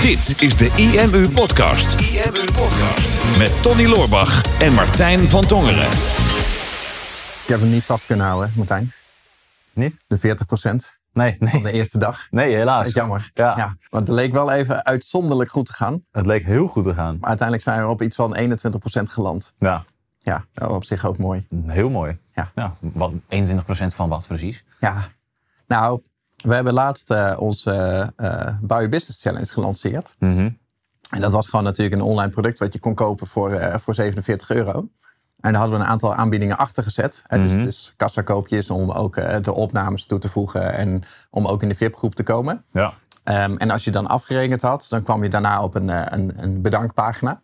Dit is de IMU Podcast. IMU Podcast. Met Tony Loorbach en Martijn van Tongeren. Ik heb hem niet vast kunnen houden, Martijn. Niet? De 40 procent Nee, van nee. de eerste dag. Nee, helaas. Dat is jammer. Ja. want het leek wel even uitzonderlijk goed te gaan. Het leek heel goed te gaan. Maar uiteindelijk zijn we op iets van 21 procent geland. Ja, Ja, op zich ook mooi. heel mooi. Ja. wat, 21% van wat precies? Ja, nou, we hebben laatst eh, onze eh Buy Business Challenge gelanceerd. Mhm. En dat was gewoon natuurlijk een online product wat je kon kopen voor, voor 47 euro. En daar hadden we een aantal aanbiedingen achter gezet. Dus, dus kassakoopjes om ook de opnames toe te voegen en om ook in de VIP-groep te komen. Ja. Ehm, en als je dan afgerekend had, dan kwam je daarna op een, een, een bedankpagina.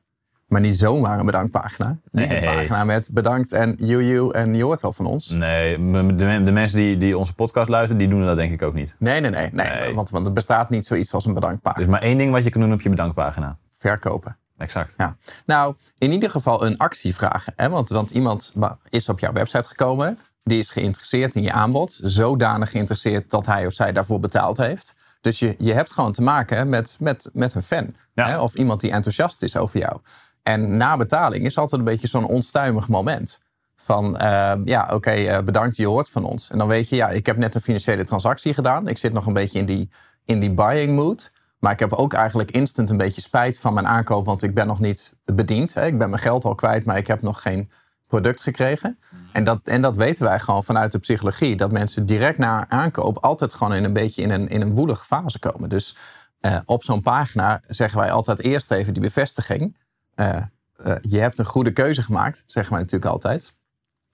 Maar niet zomaar een bedankpagina. Niet een Nee. pagina met bedankt en you, you en je hoort wel van ons. Nee, de, de mensen die, die onze podcast luisteren, die doen dat denk ik ook niet. Nee, nee, nee. nee, Nee. Want, want er bestaat niet zoiets als een Er bedankpagina. is maar één ding wat je kan doen op je bedankpagina. Verkopen. Exact. Ja. Nou, in ieder geval een actie vragen. Hè? Want, want iemand is op jouw website gekomen. Die is geïnteresseerd in je aanbod. Zodanig geïnteresseerd dat hij of zij daarvoor betaald heeft. Dus je, je hebt gewoon te maken met, met, met een fan. Ja. Hè? Of iemand die enthousiast is over jou. En na betaling is altijd een beetje zo'n onstuimig moment. Van eh, ja, oké, eh, bedankt, je hoort van ons. En dan weet je, ja, ik heb net een financiële transactie gedaan. Ik zit nog een beetje in die, in die buying mood. Maar ik heb ook eigenlijk instant een beetje spijt van mijn aankoop, want ik ben nog niet bediend. Hè. Ik ben mijn geld al kwijt, maar ik heb nog geen product gekregen. En dat, en dat weten wij gewoon vanuit de psychologie. Dat mensen direct na aankoop altijd gewoon in een beetje in een, in een woelige fase komen. Dus eh, op zo'n pagina zeggen wij altijd eerst even die bevestiging. Eh, eh, je hebt een goede keuze gemaakt, zeggen wij natuurlijk altijd.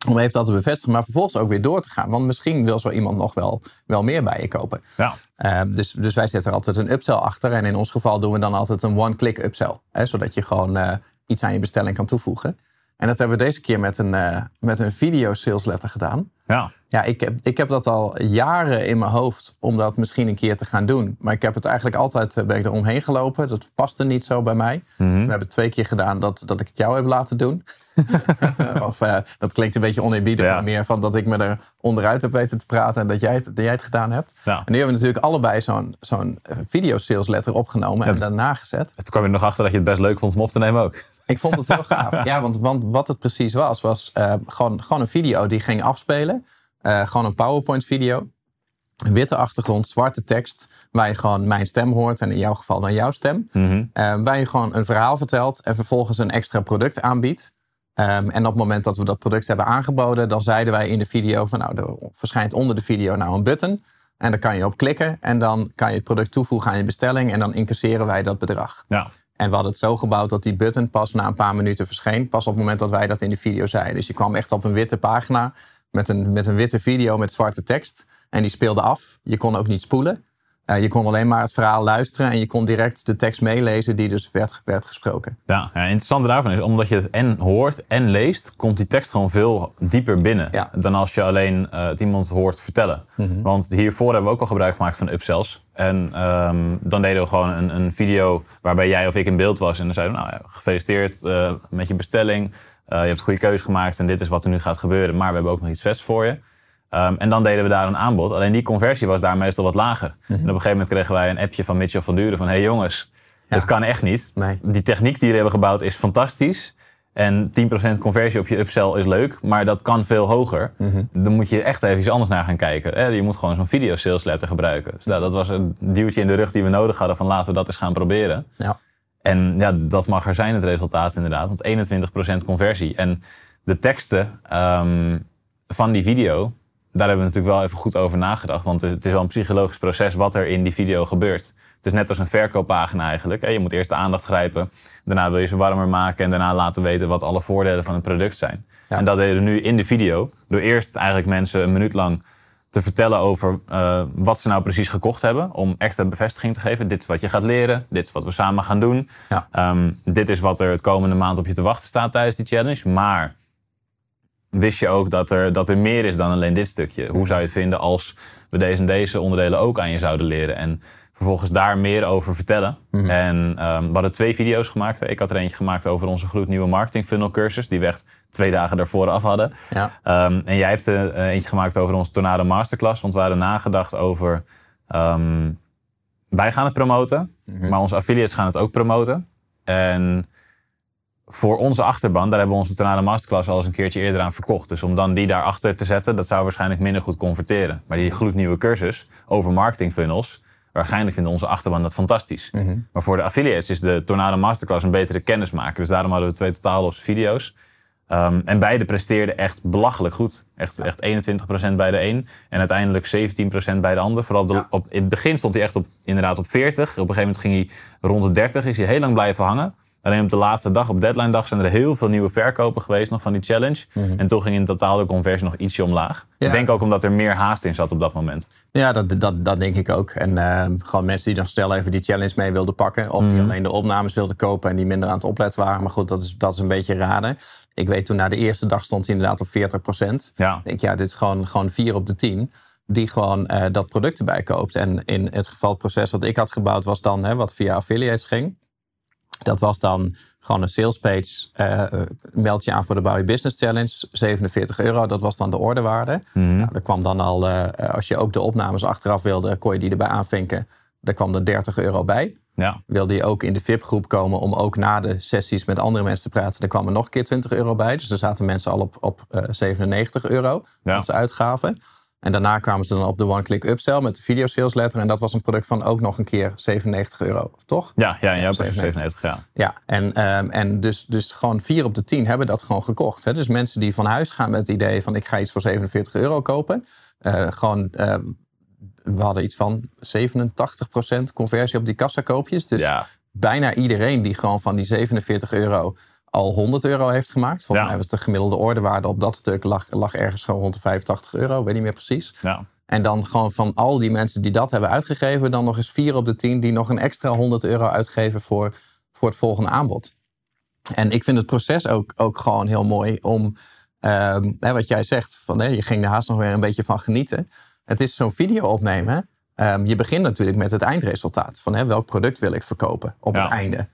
Om even dat te bevestigen, maar vervolgens ook weer door te gaan. Want misschien wil zo iemand nog wel, wel meer bij je kopen. Ja. Eh, dus, dus wij zetten er altijd een upsell achter. En in ons geval doen we dan altijd een one-click upsell. Hè, zodat je gewoon iets aan je bestelling kan toevoegen. En dat hebben we deze keer met een, eh, met een video sales letter gedaan. Ja. Ja, ik heb, ik heb dat al jaren in mijn hoofd om dat misschien een keer te gaan doen. Maar ik heb het eigenlijk altijd eh, ben ik er omheen gelopen. Dat paste niet zo bij mij. We hebben het twee keer gedaan dat, dat ik het jou heb laten doen. of eh, dat klinkt een beetje oneerbiedig, Ja. maar meer van dat ik me er onderuit heb weten te praten en dat jij het, dat jij het gedaan hebt. Ja. En nu hebben we natuurlijk allebei zo'n zo'n video sales letter opgenomen en daarna gezet. Toen kwam je er nog achter dat je het best leuk vond om op te nemen ook. Ik vond het heel gaaf. Ja, want, want wat het precies was, was eh, gewoon, gewoon een video die ging afspelen. Eh, gewoon een PowerPoint-video. Een witte achtergrond, zwarte tekst. Waar je gewoon mijn stem hoort. En in jouw geval dan jouw stem. Eh, waar je gewoon een verhaal vertelt. En vervolgens een extra product aanbiedt. Ehm, en op het moment dat we dat product hebben aangeboden. Dan zeiden wij in de video van nou, er verschijnt onder de video nou een button. En daar kan je op klikken. En dan kan je het product toevoegen aan je bestelling. En dan incasseren wij dat bedrag. Ja. En we hadden het zo gebouwd dat die button pas na een paar minuten verscheen. Pas op het moment dat wij dat in de video zeiden. Dus je kwam echt op een witte pagina met een, met een witte video met zwarte tekst. En die speelde af. Je kon ook niet spoelen. Je kon alleen maar het verhaal luisteren. En je kon direct de tekst meelezen die dus werd, werd gesproken. Ja, ja, het interessante daarvan is, omdat je het en hoort en leest, komt die tekst gewoon veel dieper binnen. Ja. Dan als je alleen eh, het iemand hoort vertellen. Want hiervoor hebben we ook al gebruik gemaakt van upsells. En ehm, dan deden we gewoon een, een video waarbij jij of ik in beeld was. En dan zeiden we, nou ja, gefeliciteerd eh, met je bestelling. Eh, je hebt een goede keuze gemaakt en dit is wat er nu gaat gebeuren. Maar we hebben ook nog iets vets voor je. Ehm, en dan deden we daar een aanbod. Alleen die conversie was daar meestal wat lager. En op een gegeven moment kregen wij een appje van Mitchell van Duren van... hey jongens, dit kan echt niet. Nee. Die techniek die jullie hebben gebouwd is fantastisch. En 10% conversie op je upsell is leuk, maar dat kan veel hoger. Dan moet je echt even iets anders naar gaan kijken. Je moet gewoon zo'n video sales letter gebruiken. Dus nou, dat was een duwtje in de rug die we nodig hadden van laten we dat eens gaan proberen. Ja. En ja, dat mag er zijn, het resultaat inderdaad. Want 21% conversie. En de teksten ehm, van die video, daar hebben we natuurlijk wel even goed over nagedacht. Want het is wel een psychologisch proces wat er in die video gebeurt. Het is net als een verkooppagina eigenlijk. Je moet eerst de aandacht grijpen. Daarna wil je ze warmer maken. En daarna laten weten wat alle voordelen van het product zijn. Ja. En dat deden we nu in de video. Door eerst eigenlijk mensen een minuut lang te vertellen over eh, wat ze nou precies gekocht hebben. Om extra bevestiging te geven. Dit is wat je gaat leren. Dit is wat we samen gaan doen. Ja. Ehm, dit is wat er het komende maand op je te wachten staat tijdens die challenge. Maar wist je ook dat er, dat er meer is dan alleen dit stukje? Hoe zou je het vinden als we deze en deze onderdelen ook aan je zouden leren? En vervolgens daar meer over vertellen. En ehm, we hadden twee video's gemaakt. Ik had er eentje gemaakt over onze gloednieuwe marketing funnel cursus. Die we echt twee dagen daarvoor af hadden. Ja. Ehm, en jij hebt er eh, eentje gemaakt over onze Tornado Masterclass. Want we hadden nagedacht over ehm, wij gaan het promoten, maar onze affiliates gaan het ook promoten. En voor onze achterban, daar hebben we onze tonale masterclass al eens een keertje eerder aan verkocht. Dus om dan die daarachter te zetten, dat zou waarschijnlijk minder goed converteren. Maar die gloednieuwe cursus over marketing funnels, waarschijnlijk vinden onze achterban dat fantastisch. Maar voor de affiliates is de Tornado Masterclass een betere kennismaker. Dus daarom hadden we twee totaal losse video's. Um, en beide presteerden echt belachelijk goed. Echt, echt 21% bij de een en uiteindelijk 17% bij de ander. Vooral de, op, in het begin stond hij echt op, inderdaad op 40. Op een gegeven moment ging hij rond de 30. Is hij heel lang blijven hangen. Alleen op de laatste dag, op deadline dag, zijn er heel veel nieuwe verkopen geweest nog van die challenge. En toen ging in totaal de conversie nog ietsje omlaag. Ik denk ook omdat er meer haast in zat op dat moment. Ja, dat, dat, dat denk ik ook. En uh, gewoon mensen die dan snel even die challenge mee wilden pakken. Of die alleen de opnames wilden kopen en die minder aan het opletten waren. Maar goed, dat is, dat is een beetje raden. Ik weet toen na de eerste dag stond hij inderdaad op 40 procent. Ja. Ik denk, ja, dit is gewoon, gewoon 4 op de 10 die gewoon uh, dat product erbij koopt. En in het geval het proces wat ik had gebouwd was dan, hè, wat via affiliates ging. Dat was dan gewoon een salespage. Uh, meld je aan voor de Bouw Business Challenge. 47 euro, dat was dan de ordewaarde. Mhm. nou, er kwam dan al, uh, als je ook de opnames achteraf wilde, kon je die erbij aanvinken. Daar kwam er 30 euro bij. Ja. Wilde je ook in de VIP-groep komen om ook na de sessies met andere mensen te praten, dan kwam er nog een keer 20 euro bij. Dus er zaten mensen al op, op uh, 97 euro Ja. als uitgaven. En daarna kwamen ze dan op de one-click upsell met de video sales letter. En dat was een product van ook nog een keer 97 euro, toch? Ja, ja, ja, 97. 97, ja. Ja, en, ehm, en dus, dus gewoon vier op de tien hebben dat gewoon gekocht. Hè? Dus mensen die van huis gaan met het idee van ik ga iets voor 47 euro kopen. eh, gewoon, ehm, we hadden iets van 87% conversie op die kassakoopjes. Dus Ja. bijna iedereen die gewoon van die 47 euro al 100 euro heeft gemaakt. Volgens Ja. mij was de gemiddelde ordewaarde op dat stuk lag, lag ergens gewoon rond de 85 euro. Weet niet meer precies. ja. En dan gewoon van al die mensen die dat hebben uitgegeven, dan nog eens vier op de tien die nog een extra 100 euro uitgeven voor, voor het volgende aanbod. En ik vind het proces ook, ook gewoon heel mooi om, ehm, wat jij zegt, van, je ging er haast nog weer een beetje van genieten. Het is zo'n video opnemen. Ehm, je begint natuurlijk met het eindresultaat. Van hè, welk product wil ik verkopen op Ja. het einde.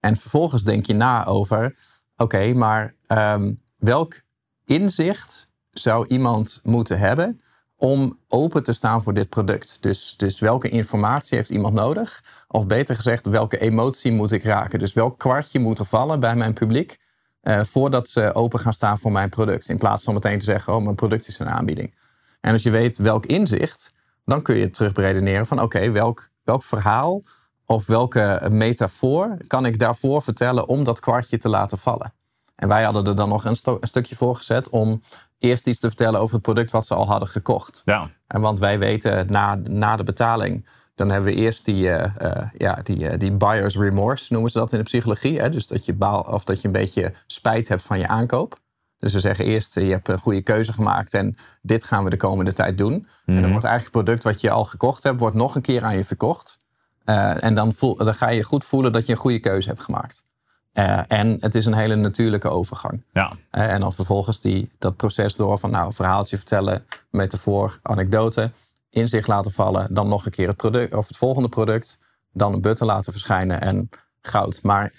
En vervolgens denk je na over, oké, maar ehm, welk inzicht zou iemand moeten hebben om open te staan voor dit product? Dus, dus welke informatie heeft iemand nodig? Of beter gezegd, welke emotie moet ik raken? Dus welk kwartje moet er vallen bij mijn publiek eh, voordat ze open gaan staan voor mijn product? In plaats van meteen te zeggen, oh, mijn product is een aanbieding. En als je weet welk inzicht, dan kun je terug beredeneren van oké, welk, welk verhaal of welke metafoor kan ik daarvoor vertellen om dat kwartje te laten vallen. En wij hadden er dan nog een, stukje voor gezet om eerst iets te vertellen over het product wat ze al hadden gekocht. ja. En want wij weten na, na de betaling, dan hebben we eerst die, eh, eh, ja, die, eh, die buyer's remorse, noemen ze dat in de psychologie. Hè? Dus dat je, baal, of dat je een beetje spijt hebt van je aankoop. Dus we zeggen eerst, je hebt een goede keuze gemaakt en dit gaan we de komende tijd doen. En dan wordt eigenlijk het product wat je al gekocht hebt, wordt nog een keer aan je verkocht. Eh, en dan, voel, dan ga je goed voelen dat je een goede keuze hebt gemaakt. Eh, en het is een hele natuurlijke overgang. ja. Eh, En dan vervolgens die, dat proces door van nou, verhaaltje vertellen, metafoor, anekdote, inzicht laten vallen, dan nog een keer het product of het volgende product, dan een button laten verschijnen en goud. Maar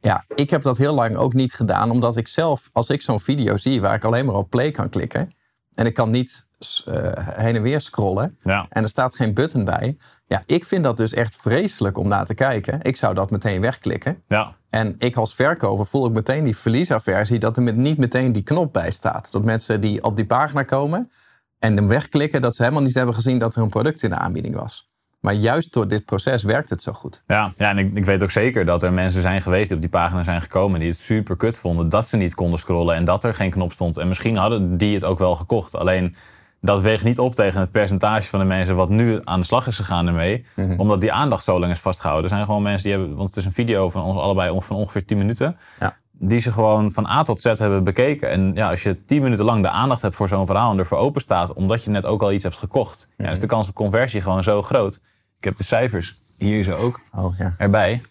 ja, ik heb dat heel lang ook niet gedaan, omdat ik zelf, als ik zo'n video zie waar ik alleen maar op play kan klikken en ik kan niet eh, heen en weer scrollen Ja. en er staat geen button bij, ja, ik vind dat dus echt vreselijk om naar te kijken. Ik zou dat meteen wegklikken. ja. En ik als verkoper voel ik meteen die verliesaversie dat er met niet meteen die knop bij staat. Dat mensen die op die pagina komen en hem wegklikken, dat ze helemaal niet hebben gezien dat er een product in de aanbieding was. Maar juist door dit proces werkt het zo goed. Ja, ja en ik, ik weet ook zeker dat er mensen zijn geweest die op die pagina zijn gekomen. die het super kut vonden dat ze niet konden scrollen en dat er geen knop stond. En misschien hadden die het ook wel gekocht. Alleen dat weegt niet op tegen het percentage van de mensen wat nu aan de slag is gegaan ermee. Omdat die aandacht zo lang is vastgehouden. Er zijn gewoon mensen die hebben, want het is een video van ons allebei van ongeveer 10 minuten. Ja. Die ze gewoon van A tot Z hebben bekeken. En ja, als je 10 minuten lang de aandacht hebt voor zo'n verhaal en ervoor open staat, omdat je net ook al iets hebt gekocht, ja, is de kans op conversie gewoon zo groot. Ik heb de cijfers hier zo ook Oh ja. erbij.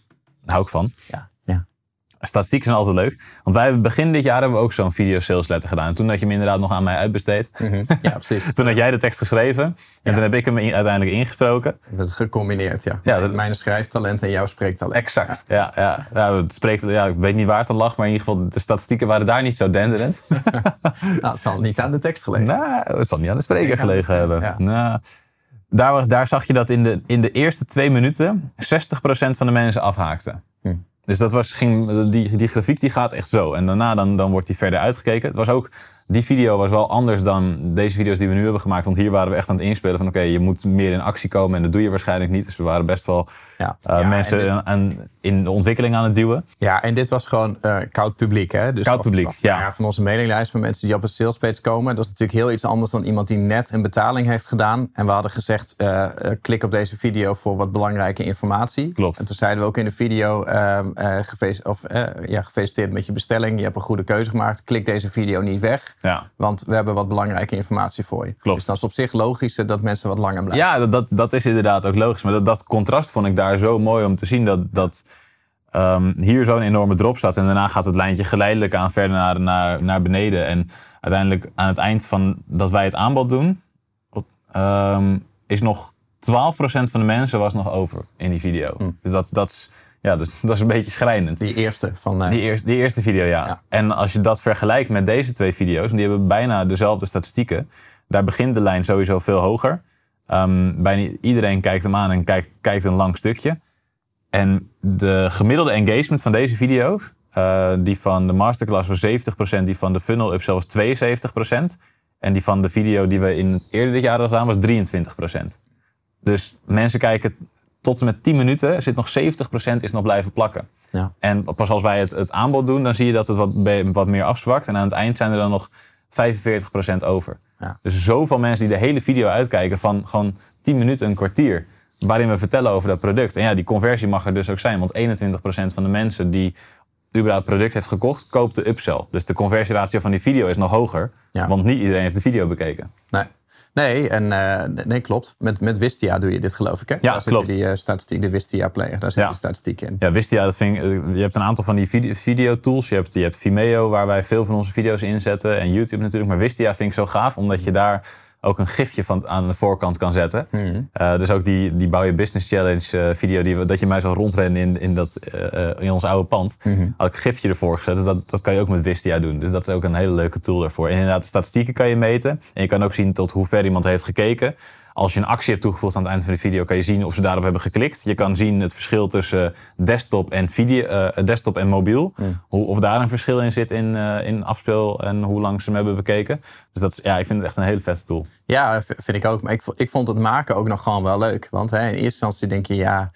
Daar hou ik van. Ja. Statistieken zijn altijd leuk. Want wij hebben begin dit jaar hebben we ook zo'n video sales letter gedaan. En toen had je hem inderdaad nog aan mij uitbesteed. ja, precies. Toen had jij de tekst geschreven. En toen heb ik hem in- uiteindelijk ingesproken. Dat is gecombineerd, ja. Ja, dat- Mijn schrijftalent en jouw spreektalent. Exact. Ja, ja. ja, het spreekt, ja, ik weet niet waar het aan lag. Maar in ieder geval, de statistieken waren daar niet zo denderend. Nou, het zal niet aan de tekst gelegen. nou, het zal niet aan de spreker gelegen hebben. ja. Nou, daar, daar zag je dat in de, in de eerste twee minuten 60% van de mensen afhaakte. Hm. Dus dat was, ging, die, die grafiek die gaat echt zo. En daarna dan, dan wordt die verder uitgekeken. Het was ook die video was wel anders dan deze video's die we nu hebben gemaakt. Want hier waren we echt aan het inspelen van oké, je moet meer in actie komen. En dat doe je waarschijnlijk niet. Dus we waren best wel Ja. uh, Ja, mensen en dit- aan, in de ontwikkeling aan het duwen. Ja, en dit was gewoon eh, koud publiek. Hè? Dus Koud of- publiek, of- ja. Van onze mailinglijst met mensen die op een salespage komen. Dat is natuurlijk heel iets anders dan iemand die net een betaling heeft gedaan. En we hadden gezegd, eh, eh, klik op deze video voor wat belangrijke informatie. Klopt. En toen zeiden we ook in de video, ehm, eh, of, eh, ja, gefeliciteerd met je bestelling. Je hebt een goede keuze gemaakt. Klik deze video niet weg. Ja. Want we hebben wat belangrijke informatie voor je. Klopt. Dus dat is op zich logisch eh, dat mensen wat langer blijven. Ja, dat, dat, dat is inderdaad ook logisch. Maar dat, dat contrast vond ik daar zo mooi om te zien. Dat, dat ehm, hier zo'n enorme drop staat. En daarna gaat het lijntje geleidelijk aan verder naar, naar, naar beneden. En uiteindelijk aan het eind van dat wij het aanbod doen... ehm, is nog 12% van de mensen was nog over in die video. Dus, dat, dat, is, ja, dus, dat is een beetje schrijnend. Die eerste van... eh, Die, eerste, die eerste video, ja. Ja. En als je dat vergelijkt met deze twee video's, en die hebben bijna dezelfde statistieken, daar begint de lijn sowieso veel hoger. Ehm, bijna iedereen kijkt hem aan en kijkt, kijkt een lang stukje. En de gemiddelde engagement van deze video's, eh, die van de masterclass was 70%, die van de funnel up was 72%. En die van de video die we in eerder dit jaar hadden gedaan was 23%. Dus mensen kijken tot en met 10 minuten, zit nog 70% is nog blijven plakken. ja. En pas als wij het, het aanbod doen, dan zie je dat het wat, wat meer afzwakt. En aan het eind zijn er dan nog 45% over. Ja. Dus zoveel mensen die de hele video uitkijken van gewoon 10 minuten, een kwartier. Waarin we vertellen over dat product. En ja, die conversie mag er dus ook zijn. Want 21% van de mensen die überhaupt het product heeft gekocht, koopt de upsell. Dus de conversieratio van die video is nog hoger. Ja. Want niet iedereen heeft de video bekeken. Nee. Nee, en, eh, nee, klopt. Met, met Wistia doe je dit, geloof ik. Hè? Daar klopt. zit die eh, statistiek, de Wistia Player. Daar zit Ja. die statistiek in. Ja, wist je, ja, dat vind ik, eh, je hebt een aantal van die video, videotools. Je hebt, je hebt Vimeo, waar wij veel van onze video's inzetten. En YouTube natuurlijk. Maar Wistia vind ik zo gaaf, omdat je daar ook een gifje van aan de voorkant kan zetten. Eh, dus ook die, die Bouw je Business Challenge eh, video, die, dat je mij zo rondrennen in, in, dat, eh, in ons oude pand. Had ik een gifje ervoor gezet. Dus dat, dat kan je ook met Wistia doen. Dus dat is ook een hele leuke tool daarvoor. En inderdaad, de statistieken kan je meten. En je kan ook zien tot hoe ver iemand heeft gekeken. Als je een actie hebt toegevoegd aan het eind van de video, kan je zien of ze daarop hebben geklikt. Je kan zien het verschil tussen desktop en, video, eh, desktop en mobiel. Hoe, of daar een verschil in zit in, eh, in afspeel en hoe lang ze hem hebben bekeken. Dus dat is, ja, ik vind het echt een hele vette tool. Ja, vind ik ook. Maar ik, ik vond het maken ook nog gewoon wel leuk. Want hè, in eerste instantie denk je, ja,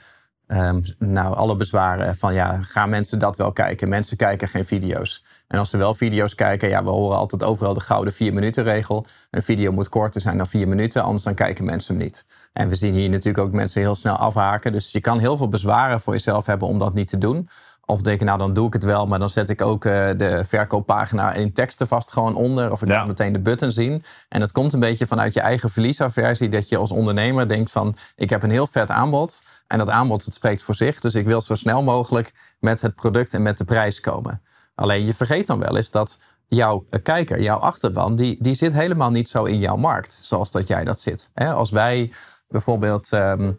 ehm, nou, alle bezwaren van ja, gaan mensen dat wel kijken? Mensen kijken geen video's. En als ze wel video's kijken, ja, we horen altijd overal de gouden vier minuten regel. Een video moet korter zijn dan vier minuten, anders dan kijken mensen hem niet. En we zien hier natuurlijk ook mensen heel snel afhaken. Dus je kan heel veel bezwaren voor jezelf hebben om dat niet te doen. Of denk je, nou dan doe ik het wel, maar dan zet ik ook eh, de verkooppagina in teksten vast gewoon onder. Of ik Ja. kan meteen de button zien. En dat komt een beetje vanuit je eigen verliesaversie. Dat je als ondernemer denkt van, ik heb een heel vet aanbod. En dat aanbod, het spreekt voor zich. Dus ik wil zo snel mogelijk met het product en met de prijs komen. Alleen je vergeet dan wel eens dat jouw eh, kijker, jouw achterban, die, die zit helemaal niet zo in jouw markt. Zoals dat jij dat zit. Als wij bijvoorbeeld ehm,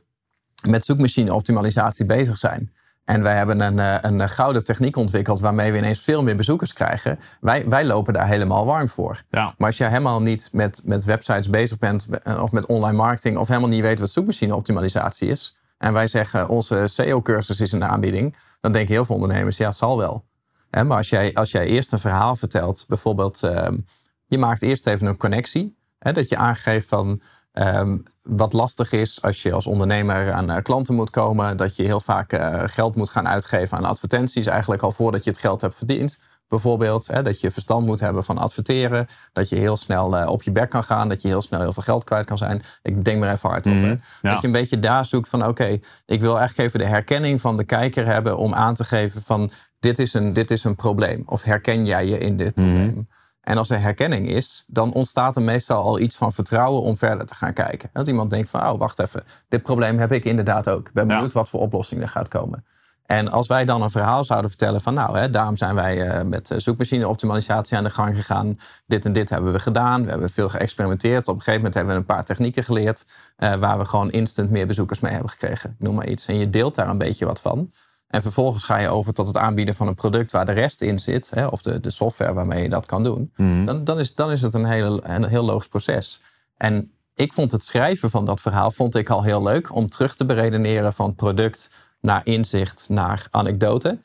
met zoekmachine optimalisatie bezig zijn. En wij hebben een, eh, een eh, gouden techniek ontwikkeld waarmee we ineens veel meer bezoekers krijgen. Wij, wij lopen daar helemaal warm voor. Ja. Maar als je helemaal niet met, met websites bezig bent of met online marketing of helemaal niet weet wat zoekmachine optimalisatie is. En wij zeggen onze SEO-cursus is in de aanbieding. Dan denken heel veel ondernemers, ja, zal wel. Maar als jij, als jij eerst een verhaal vertelt, bijvoorbeeld, ehm, je maakt eerst even een connectie. Hè, dat je aangeeft van ehm, wat lastig is als je als ondernemer aan eh, klanten moet komen. Dat je heel vaak eh, geld moet gaan uitgeven aan advertenties, eigenlijk al voordat je het geld hebt verdiend. Bijvoorbeeld hè, dat je verstand moet hebben van adverteren. Dat je heel snel eh, op je bek kan gaan. Dat je heel snel heel veel geld kwijt kan zijn. Ik denk maar even hard op. ja. Dat je een beetje daar zoekt van oké, ik wil eigenlijk even de herkenning van de kijker hebben om aan te geven van dit is een, dit is een probleem. Of herken jij je in dit probleem? En als er herkenning is, dan ontstaat er meestal al iets van vertrouwen om verder te gaan kijken. Dat iemand denkt van, oh wacht even, dit probleem heb ik inderdaad ook. Ik ben Ja. benieuwd wat voor oplossing er gaat komen. En als wij dan een verhaal zouden vertellen van, nou, hè, daarom zijn wij eh, met eh, zoekmachine optimalisatie aan de gang gegaan. Dit en dit hebben we gedaan. We hebben veel geëxperimenteerd. Op een gegeven moment hebben we een paar technieken geleerd eh, waar we gewoon instant meer bezoekers mee hebben gekregen. Ik noem maar iets. En je deelt daar een beetje wat van. En vervolgens ga je over tot het aanbieden van een product waar de rest in zit, hè, of de, de software waarmee je dat kan doen. Dan, dan, is, dan is het een, hele, een heel logisch proces. En ik vond het schrijven van dat verhaal vond ik al heel leuk. Om terug te beredeneren van product naar inzicht, naar anekdote.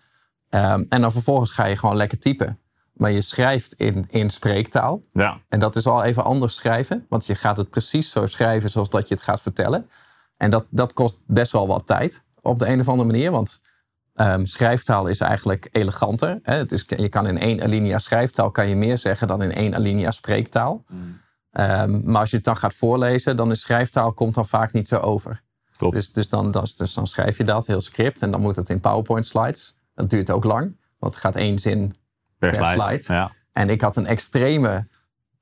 Ehm, en dan vervolgens ga je gewoon lekker typen. Maar je schrijft in, in spreektaal. Ja. En dat is al even anders schrijven. Want je gaat het precies zo schrijven zoals dat je het gaat vertellen. En dat, dat kost best wel wat tijd op de een of andere manier. Want ehm, schrijftaal is eigenlijk eleganter. Hè? Het is, je kan in één alinea schrijftaal kan je meer zeggen dan in één alinea spreektaal. Ehm, maar als je het dan gaat voorlezen, dan is schrijftaal komt dan vaak niet zo over. Klopt. Dus, dus, dan, dan, dus dan schrijf je dat, heel script. En dan moet het in PowerPoint slides. Dat duurt ook lang. Want het gaat één zin per, per slide. slide. Ja. En ik had een extreme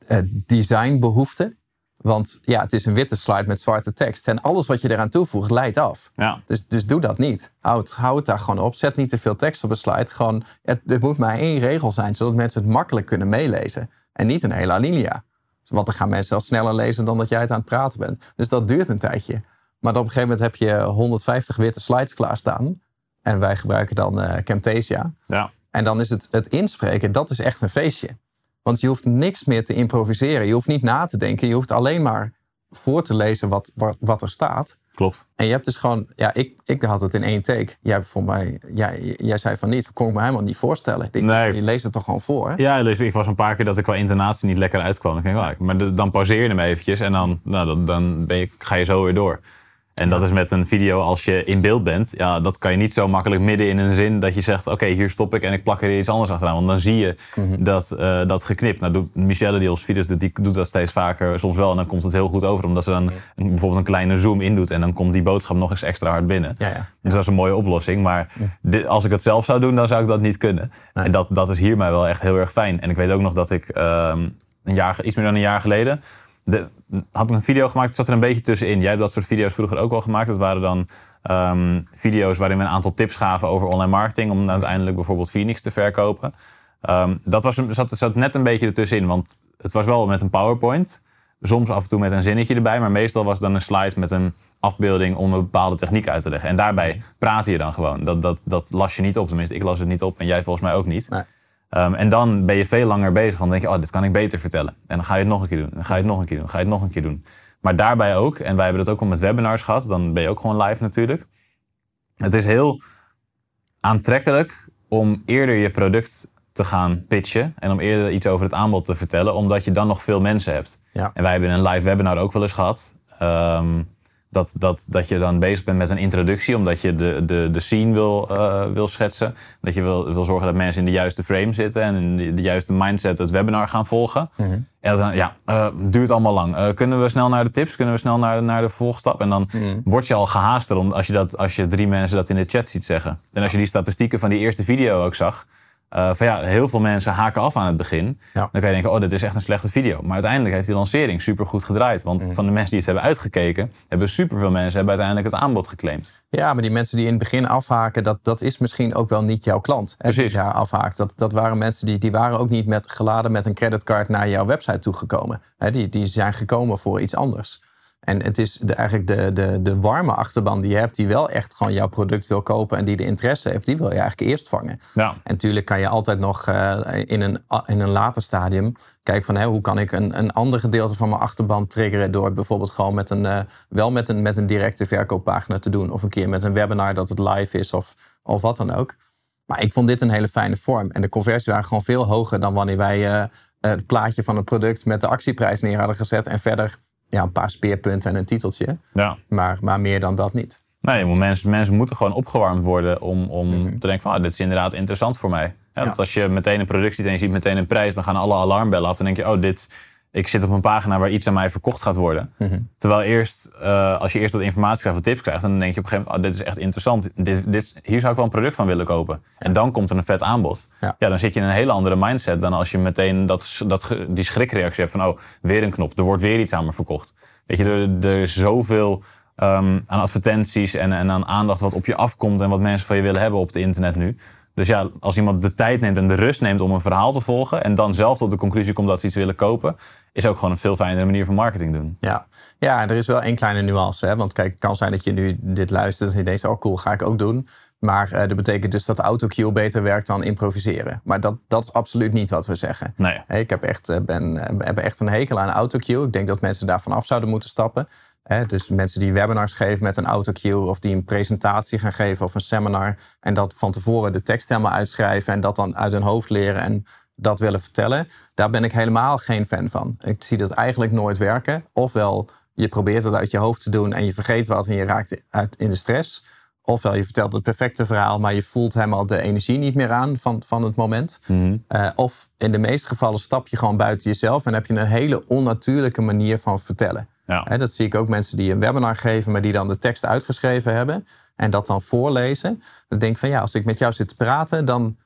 eh, designbehoefte. Want ja, het is een witte slide met zwarte tekst. En alles wat je eraan toevoegt, leidt af. Ja. Dus, dus doe dat niet. Hou het, hou het daar gewoon op. Zet niet te veel tekst op een slide. Gewoon, het, er moet maar één regel zijn, zodat mensen het makkelijk kunnen meelezen. En niet een hele alinea. Want dan gaan mensen al sneller lezen dan dat jij het aan het praten bent. Dus dat duurt een tijdje. Maar op een gegeven moment heb je 150 witte slides klaarstaan. En wij gebruiken dan eh, Camtasia. Ja. En dan is het, het inspreken, dat is echt een feestje. Want je hoeft niks meer te improviseren. Je hoeft niet na te denken. Je hoeft alleen maar voor te lezen wat, wat, wat er staat. Klopt. En je hebt dus gewoon, ja, ik, ik had het in één take. Jij, voor mij, jij, jij zei van niet, kon ik me helemaal niet voorstellen. Ik, Nee. Je leest het toch gewoon voor. Hè? Ja, ik was een paar keer dat ik qua intonatie niet lekker uitkwam. Ik denk, oh, maar dan pauzeer je hem eventjes en dan, nou, dan, dan ben je, ga je zo weer door. En dat is met een video als je in beeld bent. Ja, dat kan je niet zo makkelijk midden in een zin dat je zegt: Oké, hier stop ik en ik plak er iets anders achteraan. Want dan zie je dat, eh, dat geknipt. Nou, doet Michelle, die ons video's doet, die doet dat steeds vaker. Soms wel. En dan komt het heel goed over. Omdat ze dan een- bijvoorbeeld een kleine zoom in doet. En dan komt die boodschap nog eens extra hard binnen. Ja, ja. Dus dat is een mooie oplossing. Maar dit- als ik het zelf zou doen, dan zou ik dat niet kunnen. En dat, dat is hier mij wel echt heel erg fijn. En ik weet ook nog dat ik ehm, een jaar, iets meer dan een jaar geleden... De, had ik een video gemaakt, zat er een beetje tussenin. Jij hebt dat soort video's vroeger ook wel gemaakt. Dat waren dan ehm, video's waarin we een aantal tips gaven over online marketing... om uiteindelijk bijvoorbeeld Phoenix te verkopen. Ehm, dat was, zat, zat net een beetje ertussenin, want het was wel met een PowerPoint... Soms af en toe met een zinnetje erbij, maar meestal was het dan een slide met een afbeelding om een bepaalde techniek uit te leggen. En daarbij praatte je dan gewoon. Dat, dat, dat las je niet op, tenminste ik las het niet op en jij volgens mij ook niet. Nee. Ehm, en dan ben je veel langer bezig, want dan denk je, oh, dit kan ik beter vertellen. En dan ga je het nog een keer doen, dan ga je het nog een keer doen, dan ga je het nog een keer doen. Maar daarbij ook, en wij hebben dat ook al met webinars gehad, dan ben je ook gewoon live natuurlijk. Het is heel aantrekkelijk om eerder je product te gaan pitchen en om eerder iets over het aanbod te vertellen, omdat je dan nog veel mensen hebt. Ja. En wij hebben een live webinar ook wel eens gehad. ehm, dat, dat, dat je dan bezig bent met een introductie, omdat je de, de, de scene wil, eh, wil schetsen. Dat je wil, wil zorgen dat mensen in de juiste frame zitten en in de, de juiste mindset het webinar gaan volgen. En dan, ja, eh, duurt allemaal lang. Eh, kunnen we snel naar de tips? Kunnen we snel naar, naar de volgstap? En dan word je al gehaaster om- als je, dat, als je drie mensen dat in de chat ziet zeggen. En als je die statistieken van die eerste video ook zag. Eh, van ja, heel veel mensen haken af aan het begin. Ja. Dan kan je denken, oh, dit is echt een slechte video. Maar uiteindelijk heeft die lancering super goed gedraaid. Want van de mensen die het hebben uitgekeken, hebben superveel mensen hebben uiteindelijk het aanbod geclaimd. Ja, maar die mensen die in het begin afhaken, dat, dat is misschien ook wel niet jouw klant. Hè, Precies. Die daar afhaakt. Dat, dat waren mensen die, die waren ook niet met, geladen met een creditcard naar jouw website toegekomen. Hè, die, die zijn gekomen voor iets anders. En het is de, eigenlijk de, de, de warme achterban die je hebt, die wel echt gewoon jouw product wil kopen en die de interesse heeft, die wil je eigenlijk eerst vangen. Ja. En natuurlijk kan je altijd nog eh, in, een, in een later stadium kijken van hè, hoe kan ik een, een ander gedeelte van mijn achterban triggeren door bijvoorbeeld gewoon met een, eh, wel met een, met een directe verkooppagina te doen. Of een keer met een webinar dat het live is of, of wat dan ook. Maar ik vond dit een hele fijne vorm. En de conversies waren gewoon veel hoger dan wanneer wij eh, het plaatje van het product met de actieprijs neer hadden gezet. En verder ja, een paar speerpunten en een titeltje. Ja. Maar, maar meer dan dat niet. Nee, mensen, mensen moeten gewoon opgewarmd worden om, om Mhm. te denken van, ah, dit is inderdaad interessant voor mij. Ja, Want als je meteen een product ziet en je ziet meteen een prijs, dan gaan alle alarmbellen af. Dan denk je, oh, dit, ik zit op een pagina waar iets aan mij verkocht gaat worden. Mhm. Terwijl eerst, eh, als je eerst wat informatie krijgt, wat tips krijgt, dan denk je op een gegeven moment, oh, dit is echt interessant. Dit, dit, hier zou ik wel een product van willen kopen. En dan komt er een vet aanbod. Ja. Ja. dan zit je in een hele andere mindset dan als je meteen dat, dat, die schrikreactie hebt van, oh, weer een knop, er wordt weer iets aan me verkocht. Weet je, er, er is zoveel ehm, aan advertenties en, en aan aandacht wat op je afkomt en wat mensen van je willen hebben op het internet nu. Dus ja, als iemand de tijd neemt en de rust neemt om een verhaal te volgen en dan zelf tot de conclusie komt dat ze iets willen kopen, is ook gewoon een veel fijnere manier van marketing doen. Ja. ja, er is wel één kleine nuance. Hè? Want kijk, het kan zijn dat je nu dit luistert en je denkt, oh cool, ga ik ook doen. Maar dat betekent dus dat autocue beter werkt dan improviseren. Maar dat, dat is absoluut niet wat we zeggen. Nee. Ik heb echt, ben, heb echt een hekel aan autocue. Ik denk dat mensen daarvan af zouden moeten stappen. dus mensen die webinars geven met een autocue of die een presentatie gaan geven of een seminar en dat van tevoren de tekst helemaal uitschrijven en dat dan uit hun hoofd leren en dat willen vertellen, daar ben ik helemaal geen fan van. Ik zie dat eigenlijk nooit werken. Ofwel je probeert het uit je hoofd te doen en je vergeet wat en je raakt uit in de stress. Ofwel je vertelt het perfecte verhaal, maar je voelt helemaal de energie niet meer aan van, van het moment. Mhm. Eh, of in de meeste gevallen stap je gewoon buiten jezelf en heb je een hele onnatuurlijke manier van vertellen. Ja. dat zie ik ook mensen die een webinar geven, maar die dan de tekst uitgeschreven hebben en dat dan voorlezen. Dan denk ik van ja, als ik met jou zit te praten, dan,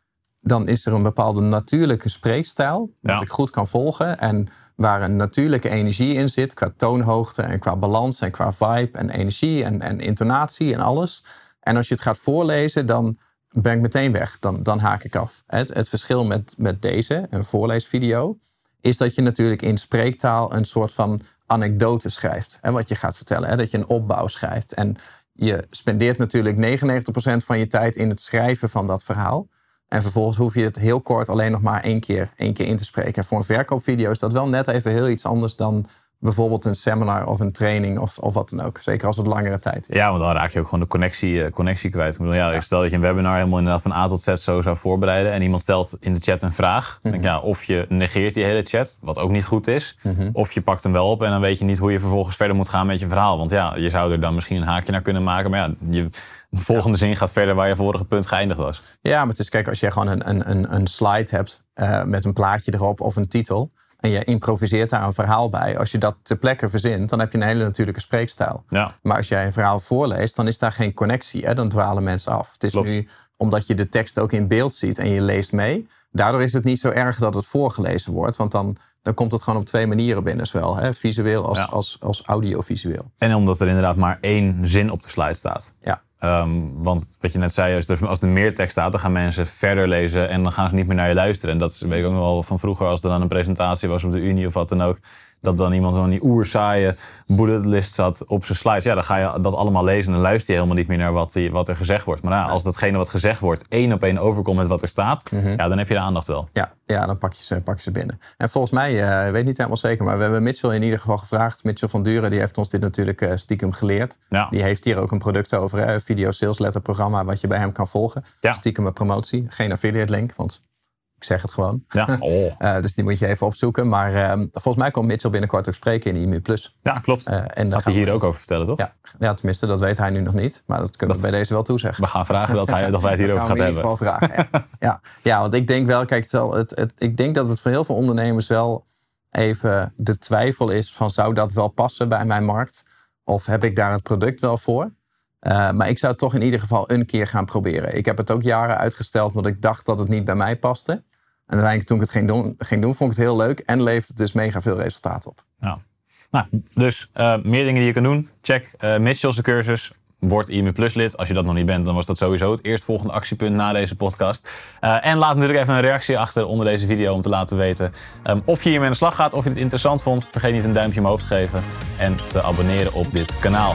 dan is er een bepaalde natuurlijke spreekstijl. Dat ik goed kan volgen. En waar een natuurlijke energie in zit, qua toonhoogte en qua balans en qua vibe en energie en, en intonatie en alles. En als je het gaat voorlezen, dan ben ik meteen weg. Dan, dan haak ik af. Het, het verschil met, met deze, een voorleesvideo, is dat je natuurlijk in spreektaal een soort van anekdote schrijft. Hè, wat je gaat vertellen. Hè, dat je een opbouw schrijft. En je spendeert natuurlijk 99% van je tijd in het schrijven van dat verhaal. En vervolgens hoef je het heel kort alleen nog maar één keer, één keer in te spreken. En voor een verkoopvideo is dat wel net even heel iets anders dan bijvoorbeeld een seminar of een training of, of wat dan ook. Zeker als het langere tijd is. Ja, want dan raak je ook gewoon de connectie, uh, connectie kwijt. Ik bedoel, ja, ja. Stel dat je een webinar helemaal inderdaad van A tot Z zo zou voorbereiden en iemand stelt in de chat een vraag. Mm denk, ja, of je negeert die hele chat, wat ook niet goed is. Mhm. Of je pakt hem wel op en dan weet je niet hoe je vervolgens verder moet gaan met je verhaal. Want ja, je zou er dan misschien een haakje naar kunnen maken. Maar ja, je, de volgende zin gaat verder waar je vorige punt geëindigd was. Ja, maar het is, kijk, als je gewoon een, een, een slide hebt uh, met een plaatje erop of een titel en je improviseert daar een verhaal bij. Als je dat ter plekke verzint, dan heb je een hele natuurlijke spreekstijl. Ja. Maar als jij een verhaal voorleest, dan is daar geen connectie. Hè? Dan dwalen mensen af. Het is Klopt. nu omdat je de tekst ook in beeld ziet en je leest mee. Daardoor is het niet zo erg dat het voorgelezen wordt. Want dan, dan komt het gewoon op twee manieren binnen. Zowel hè? visueel als, Ja. als, als audiovisueel. En omdat er inderdaad maar één zin op de slide staat. Ja. Ehm, want wat je net zei, als er, als er meer tekst staat, dan gaan mensen verder lezen en dan gaan ze niet meer naar je luisteren. En dat weet ik ook nog wel van vroeger, als er dan een presentatie was op de Unie of wat dan ook. Dat dan iemand van die oersaaie bullet list zat op zijn slides. Ja, dan ga je dat allemaal lezen en dan luister je helemaal niet meer naar wat, die- wat er gezegd wordt. Maar ja, als datgene wat gezegd wordt één op één overkomt met wat er staat, ja, dan heb je de aandacht wel. Ja, ja dan pak je, ze, pak je ze binnen. En volgens mij, eh, ik weet niet helemaal zeker, maar we hebben Mitchell in ieder geval gevraagd. Mitchell van Duren, die heeft ons dit natuurlijk eh, stiekem geleerd. Ja. Die heeft hier ook een product over, hè, een video sales letter programma, wat je bij hem kan volgen. Ja. Stiekem een promotie, geen affiliate link, want ik zeg het gewoon. Ja, oh. Eh, dus die moet je even opzoeken. Maar eh, volgens mij komt Mitchell binnenkort ook spreken in IMU Plus. ja klopt. Eh, en Gaat hij hier we- ook over vertellen, toch? Ja, ja, tenminste, dat weet hij nu nog niet. Maar dat kunnen we bij deze wel toezeggen. We gaan vragen dat, hij, dat wij het hierover gaan gaan we in ieder hebben. geval vragen. Ja. ja. Ja, want ik denk wel, kijk, het, zal- het, het, ik denk dat het voor heel veel ondernemers wel even de twijfel is van zou dat wel passen bij mijn markt? Of heb ik daar het product wel voor? Eh, maar ik zou het toch in ieder geval een keer gaan proberen. Ik heb het ook jaren uitgesteld, want ik dacht dat het niet bij mij paste. En uiteindelijk toen ik het ging doen, ging doen vond ik het heel leuk en levert het dus mega veel resultaat op. Ja. Nou, dus eh, meer dingen die je kan doen. Check eh Mitchell's cursus. Word IMU Plus lid. Als je dat nog niet bent, dan was dat sowieso het eerstvolgende actiepunt na deze podcast. Eh, en laat natuurlijk even een reactie achter onder deze video om te laten weten ehm, of je hiermee aan de slag gaat, of je het interessant vond. Vergeet niet een duimpje omhoog te geven en te abonneren op dit kanaal.